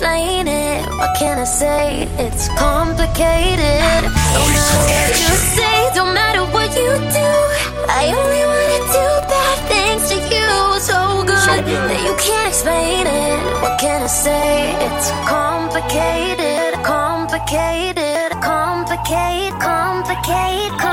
explain it. What can I say? It's complicated. No matter what you say, don't matter what you do. I only wanna do bad things to you. So good, so good that you can't explain it. What can I say? It's complicated, complicated, complicated, complicated. complicated.